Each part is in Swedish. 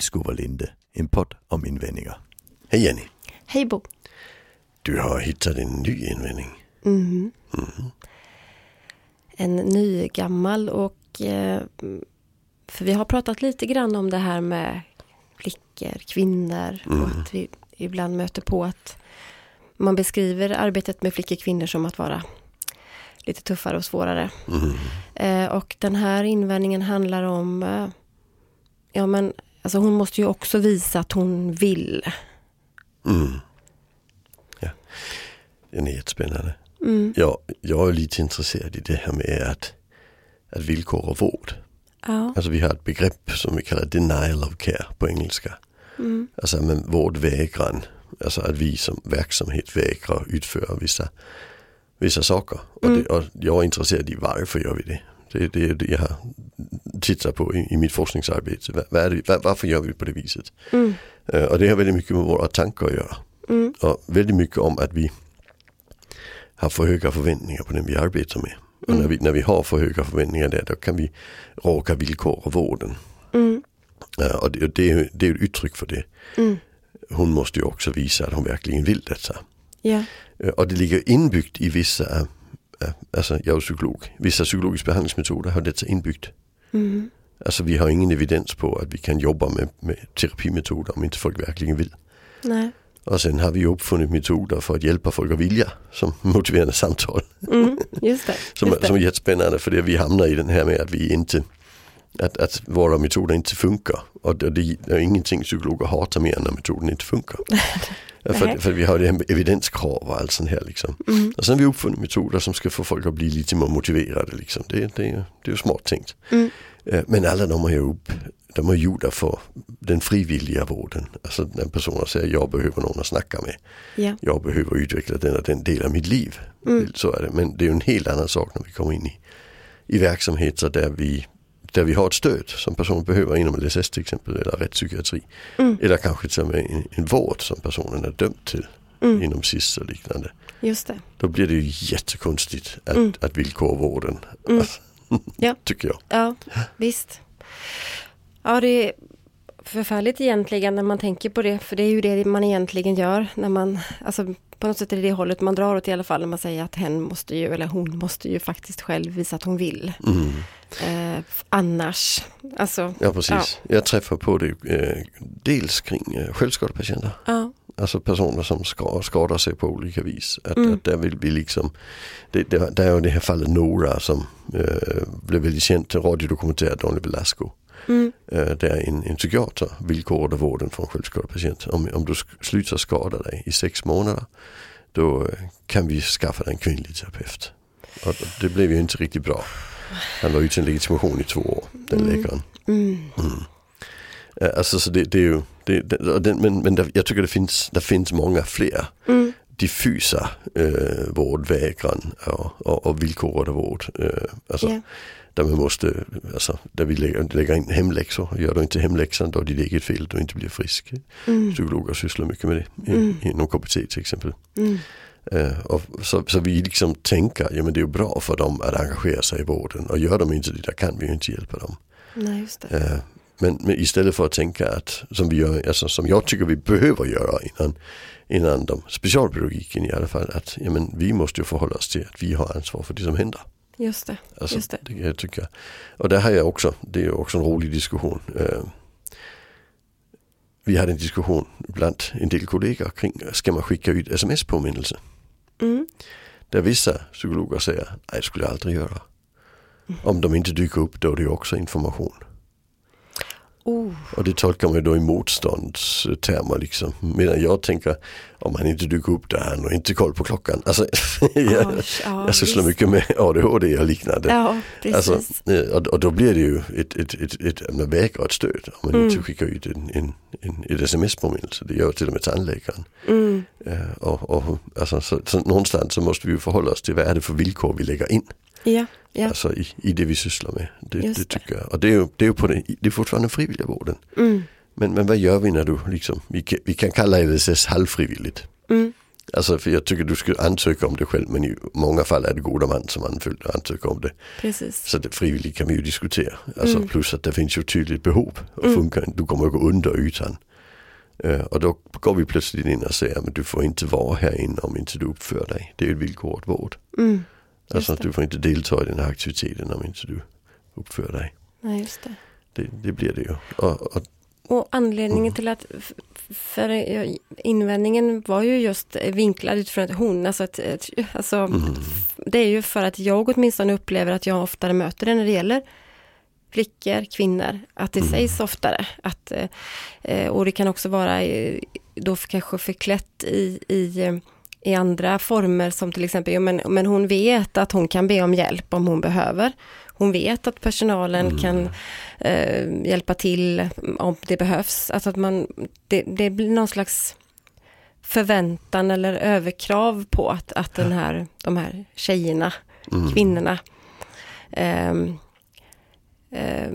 Vildskov och Linde, en podd om invändningar. Hej Jenny. Hej Bo. Du har hittat en ny invändning. Mm. Mm. En ny gammal och eh, för vi har pratat lite grann om det här med flickor, kvinnor mm. och att vi ibland möter på att man beskriver arbetet med flickor och kvinnor som att vara lite tuffare och svårare. Mm. Eh, och den här invändningen handlar om eh, Ja men alltså hon måste ju också visa att hon vill. Mm. Ja. Den är jättespännande. Mm. Ja, jag är lite intresserad i det här med att, att villkora vård. Ja. Alltså vi har ett begrepp som vi kallar denial of care på engelska. Mm. Alltså men vårdvägran. Alltså att vi som verksamhet vägrar utföra vissa, vissa saker. Mm. Och, det, och jag är intresserad i varför gör vi det? Det, det är det jag har tittat på i, i mitt forskningsarbete. Var, var det, varför gör vi på det viset? Mm. Uh, och det har väldigt mycket med våra tankar att göra. Mm. Och väldigt mycket om att vi har för höga förväntningar på den vi arbetar med. Och när, mm. vi, när vi har för höga förväntningar där då kan vi råka villkora vården. Mm. Uh, och det, det, det är ett uttryck för det. Mm. Hon måste ju också visa att hon verkligen vill detta. Yeah. Uh, och det ligger inbyggt i vissa alltså jag är psykolog, vissa psykologiska behandlingsmetoder har detta inbyggt. Mm. Alltså vi har ingen evidens på att vi kan jobba med, med terapimetoder om inte folk verkligen vill. Nej. Och sen har vi uppfunnit metoder för att hjälpa folk att vilja som motiverande samtal. Mm, just det, som, just det. som är jättespännande för det vi hamnar i den här med att vi inte att, att våra metoder inte funkar. Och det, det är ingenting psykologer hatar mer än när metoden inte funkar. för, för vi har det här evidenskrav och allt sånt här liksom. Mm. Och sen har vi uppfunnit metoder som ska få folk att bli lite mer motiverade liksom. Det, det, det är ju smart tänkt. Mm. Men alla de är upp, de är gjorda för den frivilliga vården. Alltså när personer säger jag behöver någon att snacka med. Ja. Jag behöver utveckla den och den delen av mitt liv. Mm. Så är det. Men det är en helt annan sak när vi kommer in i, i verksamheter där vi där vi har ett stöd som personen behöver inom LSS till exempel eller rättspsykiatri. Mm. Eller kanske till och med en, en vård som personen är dömd till mm. inom SIS och liknande. Just det. Då blir det ju jättekonstigt att, mm. att villkora vården. Mm. ja. Tycker jag. Ja, visst. Ja, det är förfärligt egentligen när man tänker på det. För det är ju det man egentligen gör när man, alltså på något sätt är det det hållet man drar åt i alla fall när man säger att hen måste ju, eller hon måste ju faktiskt själv visa att hon vill. Mm. Eh, annars, alltså. Ja precis, ja. jag träffar på det eh, dels kring eh, självskadepatienter. Ja. Alltså personer som ska, skadar sig på olika vis. Att, mm. att där vill vi liksom, det, det, där är det här fallet Nora som eh, blev väldigt känt, radiodokumenterad Daniel Velasco. Mm. Eh, där en, en psykiater villkorade vården för en självskadepatient. Om, om du slutar skada dig i sex månader då kan vi skaffa dig en kvinnlig terapeut. Och det blev ju inte riktigt bra. Han var utan legitimation i två år, den mm. läkaren. Mm. Mm. Alltså så det, det är ju, det, det, men, men jag tycker det finns, det finns många fler mm. diffusa eh, vårdvägran och, och, och villkorade vård. Eh, alltså, yeah där man måste, alltså, där vi lägger, lägger in hemläxor. Gör du inte hemläxan då är det ditt eget fel, du inte blir frisk. Mm. Psykologer sysslar mycket med det mm. inom KBT till exempel. Mm. Uh, och så, så, vi liksom tänker, ja men det är bra för dem att engagera sig i vården och gör de inte det, där kan vi ju inte hjälpa dem. Nej. Uh, men, men, istället för att tänka att, som vi gör, alltså som jag tycker vi behöver göra innan, innan de, specialpedagogiken i alla fall, att ja, men vi måste ju förhålla oss till att vi har ansvar för det som händer. Just det. Alltså, just det. det jag tycker. Och det har jag också, det är också en rolig diskussion. Uh, vi hade en diskussion bland en del kollegor kring, ska man skicka ut sms-påminnelse? Mm. Där vissa psykologer säger, nej det skulle jag aldrig göra. Mm. Om de inte dyker upp då är det också information. Oh. Och det tolkar man då i motståndstermer liksom. Medan jag tänker om han inte dyker upp där har han inte koll på klockan. Alltså, jag, oh, ja, jag sysslar mycket med ADHD och liknande. Ja, alltså, eh, och, då blir det ju ett, ett, ett, ett man vägrar ett stöd om man mm. inte skickar ut en, en, en, ett sms-påminnelse. Det gör till och med tandläkaren. Mm. Uh, och, och, alltså, så, så någonstans så måste vi förhålla oss till vad är det för villkor vi lägger in. Ja. Ja. Alltså i, i det vi sysslar med. Det, det tycker jag. Och det är det är på den, det är fortfarande frivilliga vården. Mm. Men, men vad gör vi när du liksom, vi kan, vi kan kalla LSS halvfrivilligt. Mm. Alltså för jag tycker du ska ansöka om det själv men i många fall är det goda man som ansöker om det. Precis. Så det frivilligt kan vi ju diskutera. Alltså mm. plus att det finns ju tydligt behov. Och mm. funkar, du kommer att gå under ytan. Uh, och då går vi plötsligt in och säger att du får inte vara här inne om inte du uppför dig. Det är ett villkorat vård. Mm. Alltså att du får inte delta i den här aktiviteten om inte du uppför dig. Nej, just det. Det, det blir det ju. Och, och, och anledningen mm. till att för invändningen var ju just vinklad utifrån att hon, alltså, att, alltså mm. det är ju för att jag åtminstone upplever att jag oftare möter det när det gäller flickor, kvinnor, att det mm. sägs oftare. Att, eh, och det kan också vara då kanske förklätt i, i, i andra former som till exempel, ja, men, men hon vet att hon kan be om hjälp om hon behöver. Hon vet att personalen mm. kan eh, hjälpa till om det behövs. Alltså att man, det, det blir någon slags förväntan eller överkrav på att, att den här, de här tjejerna, mm. kvinnorna eh, eh,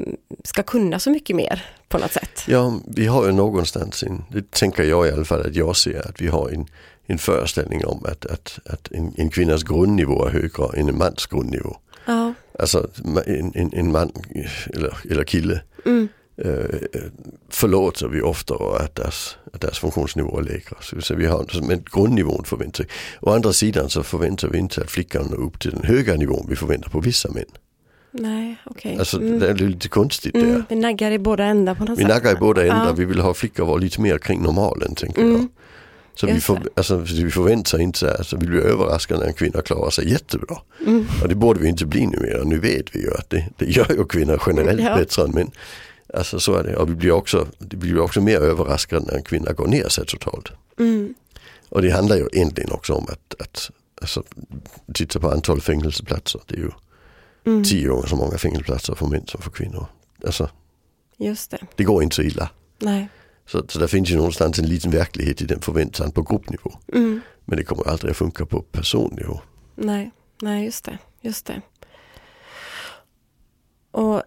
ska kunna så mycket mer på något sätt. Ja, vi har ju någonstans, en, det tänker jag i alla fall att jag ser, att vi har en, en föreställning om att, att, att en, en kvinnas grundnivå är högre än en mans grundnivå. Ja. Alltså en, en, en man eller, eller kille mm. äh, förlåter vi ofta att deras, att deras funktionsnivå är lägre. Så, så vi har, men grundnivån förväntar vi. Å andra sidan så förväntar vi inte att flickan når upp till den höga nivån vi förväntar på vissa män. Nej, okej. Okay. Alltså mm. det är lite konstigt mm. Vi naggar i båda ändar på något vi sätt. Vi naggar i båda ändar. Ja. Vi vill ha flickor vara lite mer kring normalen tänker mm. jag. Så vi, får, alltså, vi förväntar inte, alltså, vi blir överraskade när en kvinna klarar sig jättebra. Mm. Och det borde vi inte bli numera, nu vet vi ju att det, det gör ju kvinnor generellt ja. bättre än män. Alltså så är det, och vi blir också, vi blir också mer överraskade när en kvinna går ner sig totalt. Mm. Och det handlar ju egentligen också om att, att alltså, titta på antal fängelseplatser. Det är ju mm. tio gånger så många fängelseplatser för män som för kvinnor. Alltså, Just det. det går inte så illa. Nej. Så, så där finns ju någonstans en liten verklighet i den förväntan på gruppnivå. Mm. Men det kommer aldrig att funka på personnivå. Nej, nej just det. Just det. Och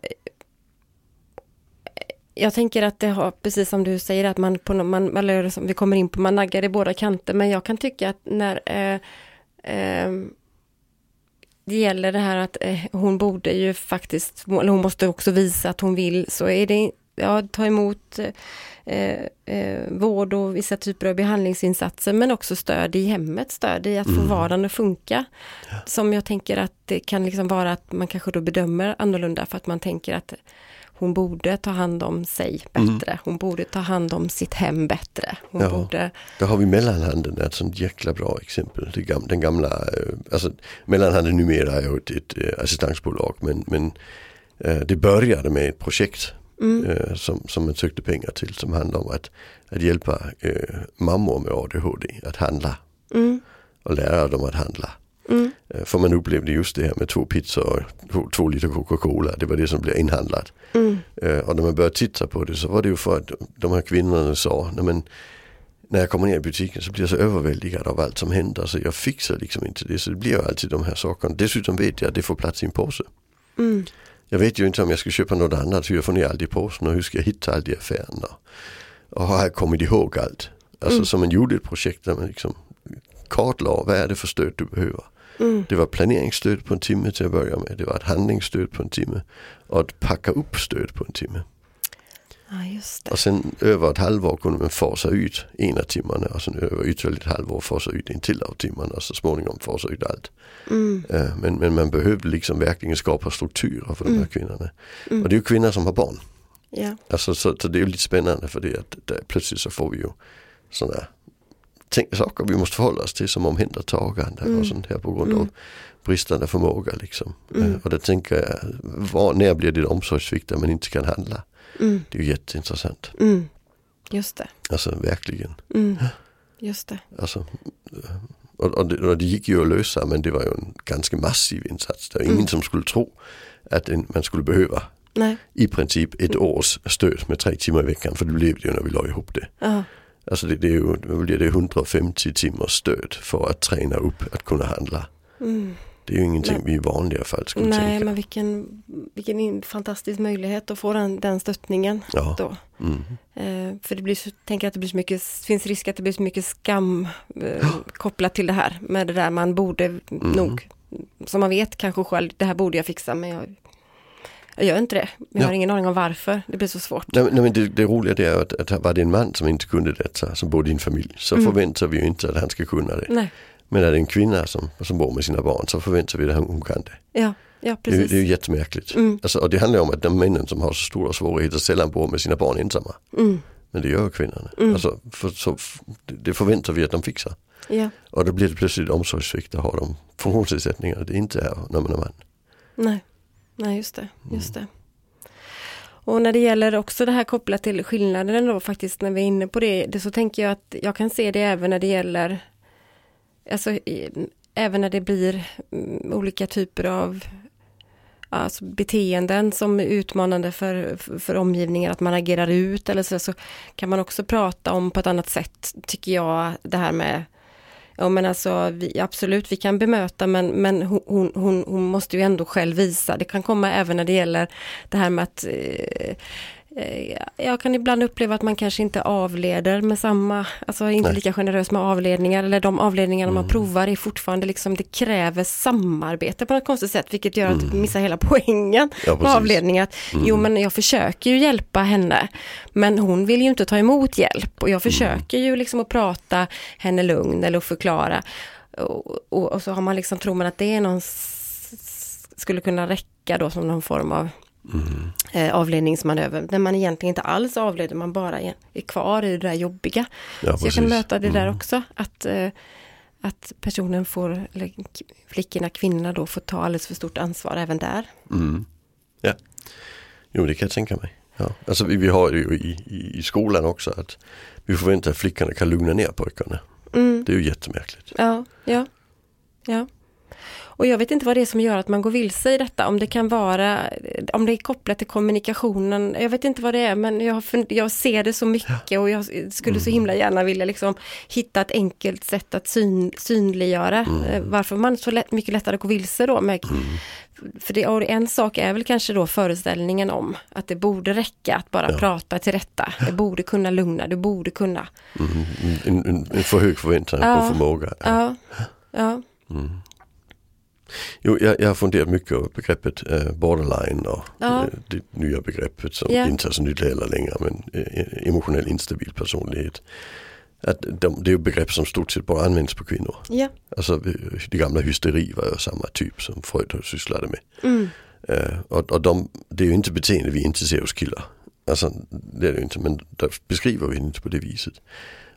jag tänker att det har, precis som du säger, att man, på, man eller som vi kommer in på, man naggar i båda kanter. Men jag kan tycka att när eh, eh, det gäller det här att eh, hon borde ju faktiskt, eller hon måste också visa att hon vill, så är det, ja, ta emot eh, eh, vård och vissa typer av behandlingsinsatser men också stöd i hemmet, stöd i att mm. få vardagen att funka. Ja. Som jag tänker att det kan liksom vara att man kanske då bedömer annorlunda för att man tänker att hon borde ta hand om sig bättre. Mm. Hon borde ta hand om sitt hem bättre. Hon ja, borde... Där har vi mellanhanden, ett sånt jäkla bra exempel. Den gamla, eh, alltså mellanhanden numera är ju ett, ett eh, assistansbolag men, men eh, det började med ett projekt mm. som, som man sökte pengar till som handlar om att, att hjälpa eh, mammor med ADHD att handla. Mm. Och lära dem att handla. Mm. Eh, för man upplevde just det här med två pizzor och två, två liter Coca-Cola, det var det som blev inhandlat. Mm. Och när man började titta på det så var det ju för att de här kvinnorna sa, men när jag kommer ner i butiken så blir jag så överväldigad av allt som händer så jag fixar liksom inte det. Så det blir ju alltid de här sakerna. Dessutom vet jag att det får plats i en påse. Mm jag vet ju inte om jag ska köpa något annat hur jag får ner allt i påsen och hur ska jag hitta allt i affärerna. Och har jag kommit ihåg allt. Alltså mm. som man gjorde ett projekt där man liksom kartlade vad är det för stöd du behöver. Mm. Det var planeringsstöd på en timme till att börja med. Det var ett handlingsstöd på en timme. Och ett packa upp stöd på en timme. Ja, och sen över ett halvår kunde man fasa ut ena timmarna och sen över ytterligare ett halvår fasa ut en till av timmarna och så småningom fasa ut allt. Mm. Uh, men, men man behövde liksom verkligen skapa strukturer för mm. de här kvinnorna. Mm. Och det är ju kvinnor som har barn. Ja. Alltså, så, så, det är ju lite spännande för det att där, plötsligt så får vi ju sådana tänk, saker vi måste förhålla oss till som omhändertagande mm. och sånt här på grund av mm. bristande förmåga. Liksom. Uh, och då tänker jag, var, när blir det omsorgssvikt där man inte kan handla? Mm. Det är ju jätteintressant. Mm. Just det. Alltså verkligen. Mm. Just det. Alltså, och, och, det, och, det, gick ju att lösa men det var ju en ganska massiv insats. Det var ingen mm. som skulle tro att en, man skulle behöva Nej. i princip ett mm. års stöd med tre timmar i veckan för det blev det ju när vi la ihop det. Aha. Alltså det, det, är ju, blir det 150 timmars stöd för att träna upp att kunna handla. Mm. Det är ju ingenting Nej. vi i vanliga fall skulle Nej, tänka. men vilken, vilken fantastisk möjlighet att få den, den stöttningen Ja. då. Mm. Eh, för det blir så, tänker att det blir så mycket, finns risk att det blir så mycket skam eh, kopplat till det här. Med det där man borde Mm. nog, som man vet kanske själv, det här borde jag fixa men jag, jag gör inte det. Jag Ja. har ingen aning om varför det blir så svårt. Nej, nej, men det, det roliga det är att, att var det en man som inte kunde detta, som bodde i en familj, så Mm. förväntar vi ju inte att han ska kunna det. Nej, Men är det en kvinna som, som bor med sina barn så förväntar vi att hon kan det. ja, ja Det precis. det är ju jättemärkligt. Mm. Alltså, och det handlar om att de männen som har så stora svårigheter sällan bor med sina barn ensamma. Mm, Men det gör kvinnorna. Mm. Alltså, för, så, det det förväntar vi att de fixar. ja, Och då blir det plötsligt omsorgssvikt att ha de funktionsnedsättningar det inte är när man är man. nej, nej just det, just det. Och när det gäller också det här kopplat till skillnaden då faktiskt när vi är inne på det, det så tänker jag att jag kan se det även när det gäller Alltså i, även när det blir mm, olika typer av alltså, beteenden som är utmanande för, för, för omgivningen, att man agerar ut eller så, så kan man också prata om på ett annat sätt, tycker jag, det här med Ja men alltså vi, absolut vi kan bemöta men, men hon, hon, hon, måste ju ändå själv visa. Det kan komma även när det gäller det här med att eh, jag kan ibland uppleva att man kanske inte avleder med samma, alltså inte Nej. lika generös med avledningar eller de avledningar man provar är fortfarande liksom, det kräver samarbete på något konstigt sätt vilket gör att vi missar hela poängen Ja, med precis. avledning. Att, Jo men jag försöker ju hjälpa henne men hon vill ju inte ta emot hjälp och jag försöker ju liksom att prata henne lugn eller att förklara. Och, och, och så har man liksom, tror man att det är någon, skulle kunna räcka då som någon form av Mm. eh, avledningsmanöver. Där man egentligen inte alls avleder, man bara är, kvar i det där jobbiga. Ja, så jag kan möta det där Mm. också. Att, eh, att personen får, eller flickorna, kvinnorna då får ta alldeles för stort ansvar även där. Mm. Ja, jo det kan jag tänka mig. Ja. Alltså vi, vi har ju i, i, i skolan också att vi förväntar att flickorna kan lugna ner pojkarna. Mm. Det är ju jättemärkligt. Ja, ja, ja. Och jag vet inte vad det är som gör att man går vilse i detta. Om det kan vara, om det är kopplat till kommunikationen. Jag vet inte vad det är men jag, jag ser det så mycket och jag skulle så himla gärna vilja liksom hitta ett enkelt sätt att syn, synliggöra eh, varför man så lätt, mycket lättare går vilse då. Med, För det, en sak är väl kanske då föreställningen om att det borde räcka att bara Ja. prata till rätta. Det borde kunna lugna, du borde kunna. Mm. En, en, en för hög förväntan Ja. på förmåga. Ja, ja, Mm. Jo, jag, jag har funderat mycket över begreppet eh, borderline och Ja. eh, det nya begreppet som Ja. inte är så nytt heller längre men eh, emotionell instabil personlighet. Att de, det är ju begrepp som stort sett bara används på kvinnor. ja. Alltså eh, det gamla hysteri var ju samma typ som Freud sysslade med. Mm. Eh, och och de, det är ju inte beteende vi inte ser hos killar. Alltså det är det inte men där beskriver vi det inte på det viset.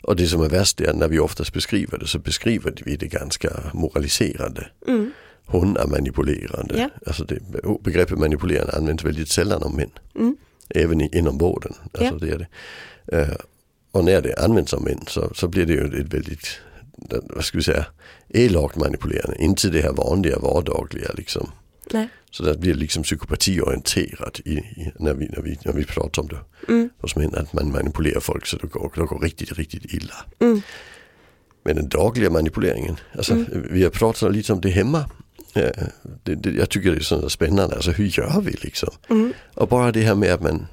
Och det som är värst är att när vi oftast beskriver det så beskriver vi det ganska moraliserande. Mm. Hon är manipulerande. Ja. Alltså det, begreppet manipulerande används väldigt sällan om män. Mm. Även i, inom vården. Alltså Ja. det är det. Eh, och när det används av män så, så blir det ju ett väldigt, vad ska vi säga, elakt manipulerande. Inte det här vanliga vardagliga liksom. Nej. Så det blir liksom psykopatiorienterat i, i, när, vi, när, vi, när vi pratar om det. Mm. Hos män att man manipulerar folk så det går, det går riktigt, riktigt illa. Mm. Men den dagliga manipuleringen, alltså vi har pratat lite om det hemma. Det, det, jag tycker det är så spännande, alltså hur gör vi liksom? Mm. Och bara det här med att man,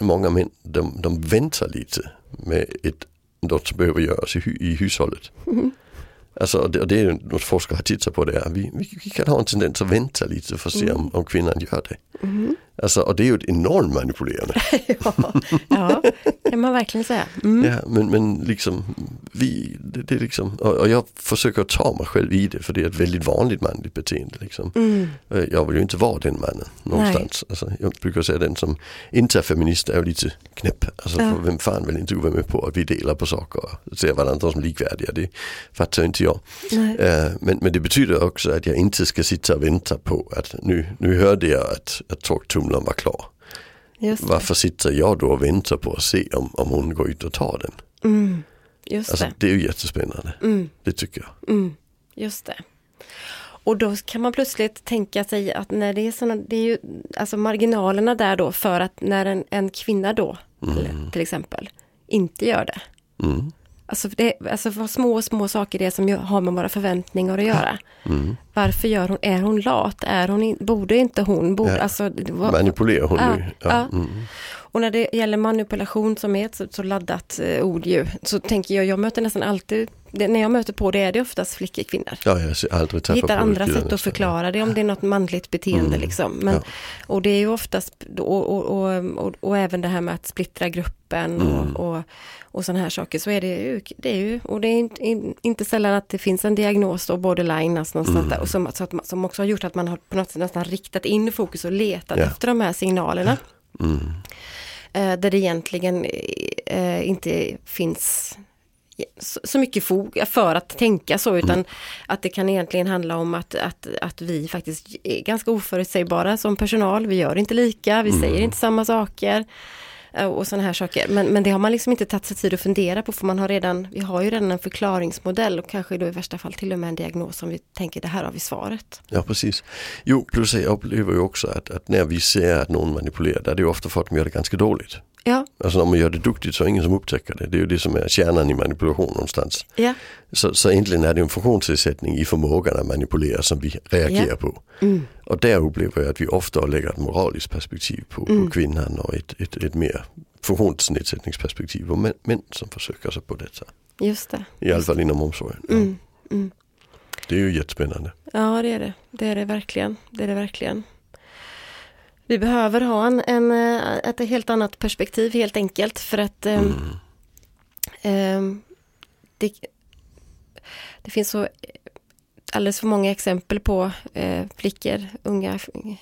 många män, de, de väntar lite med ett, något som behöver göras i, i hushållet. Mm. Alltså, och det, och det är något forskare har tittat på det, är, vi, vi, vi kan ha en tendens att vänta lite för att se om, om kvinnan gör det. Mm. Alltså, och det är ju ett enormt manipulerande. ja, ja, kan man verkligen säga. Mm. Ja, men, men liksom, vi, det, det liksom, och, och jag försöker ta mig själv i det för det är ett väldigt vanligt manligt beteende. Liksom. Mm. Eh, Jag vill ju inte vara den mannen någonstans. Alltså, jag brukar säga den som inte är feminist är ju lite knäpp. Alltså, Ja. vem fan vill inte vara med på att vi delar på saker och ser varandra som likvärdiga. Det fattar inte jag. Eh, men, men det betyder också att jag inte ska sitta och vänta på att nu, nu hörde jag att, att torktumlaren var klar. Varför sitter jag då och väntar på att se om, om hon går ut och tar den? Mm. Just Alltså, det. det är ju jättespännande. Mm. Det tycker jag. Mm. Just det. Och då kan man plötsligt tänka sig att när det är sådana, det är ju alltså marginalerna där då för att när en, en kvinna då, eller till exempel, inte gör det. Mm. Alltså, det, alltså vad små, små saker det är som har med våra förväntningar att göra. Mm. Varför gör hon, är hon lat? Är hon in, borde inte hon? Borde, Ja. alltså, vad- Manipulerar hon Ja, nu? ja. Mm. Och när det gäller manipulation som är ett så, så laddat eh, ord ju, så tänker jag, jag möter nästan alltid, det, när jag möter på det är det oftast flickor, kvinnor. Ja, jag ser aldrig tappa hittar andra sätt att förklara det om det är något manligt beteende Mm. liksom. Men, Ja. Och det är ju oftast, och, och, och, och, även det här med att splittra gruppen Mm. och, och, och sådana här saker. Så är det ju, det är ju och det är inte, in, inte sällan att det finns en diagnos då, borderline alltså någonstans Mm. där, och som, så att man, som också har gjort att man har på något sätt nästan riktat in fokus och letat Ja. efter de här signalerna. Mm. Eh, där det egentligen eh, inte finns så, mycket fog för att tänka så utan Mm. att det kan egentligen handla om att, att, att vi faktiskt är ganska oförutsägbara som personal. Vi gör inte lika, vi säger inte samma saker Eh, och sådana här saker. Men, men det har man liksom inte tagit sig tid att fundera på för man har redan, vi har ju redan en förklaringsmodell och kanske då i värsta fall till och med en diagnos som vi tänker det här har vi svaret. Ja, precis. Jo, plus jag upplever ju också att, att när vi ser att någon manipulerar, det är det ju ofta för att de gör det ganska dåligt. Ja, Alltså när man gör det duktigt så är det ingen som upptäcker det. Det är ju det som är kärnan i manipulation någonstans. ja, Så, så egentligen är det en funktionsnedsättning i förmågan att manipulera som vi reagerar Ja. på. mm, Och där upplever jag att vi ofta lägger ett moraliskt perspektiv på, Mm. på kvinnan och ett, ett, ett mer funktionsnedsättningsperspektiv på män, män som försöker sig på detta. just det. I alla fall inom omsorgen. Mm, mm. Det är ju jättespännande. Ja, det är det. Det är det verkligen. Det är det verkligen. Vi behöver ha en, en, eh, ett helt annat perspektiv helt enkelt för att ehm, Mm. ehm, det, det finns så alldeles för många exempel på eh, flickor, unga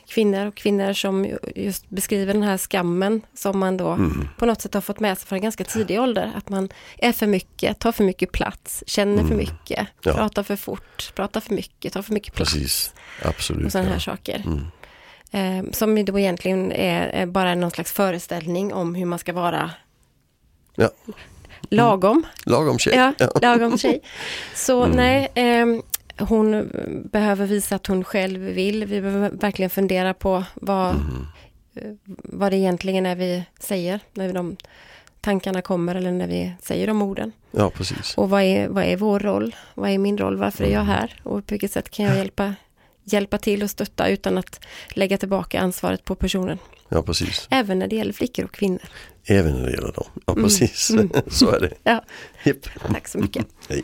kvinnor och kvinnor som ju- just beskriver den här skammen som man då Mm. på något sätt har fått med sig från en ganska tidig ålder. Att man är för mycket, tar för mycket plats, känner för Mm. mycket, Ja. pratar för fort, pratar för mycket, tar för mycket plats Precis, absolut. och sådana här ja. saker. Mm. Eh, som då egentligen är, bara någon slags föreställning om hur man ska vara Ja. lagom. Lagom tjej. Ja, lagom tjej. Så Mm. nej, ehm, hon behöver visa att hon själv vill. Vi behöver verkligen fundera på vad, Mm. eh, vad det egentligen är vi säger när de tankarna kommer eller när vi säger de orden. ja, precis. Och vad är, vad är vår roll? Vad är min roll? Varför är jag här? Och på vilket sätt kan jag hjälpa, hjälpa till och stötta utan att lägga tillbaka ansvaret på personen? Ja, precis. Även när det gäller flickor och kvinnor. Även när det gäller dem. Ja, precis. Mm. Så är det. Ja, Japp. tack så mycket. Hej.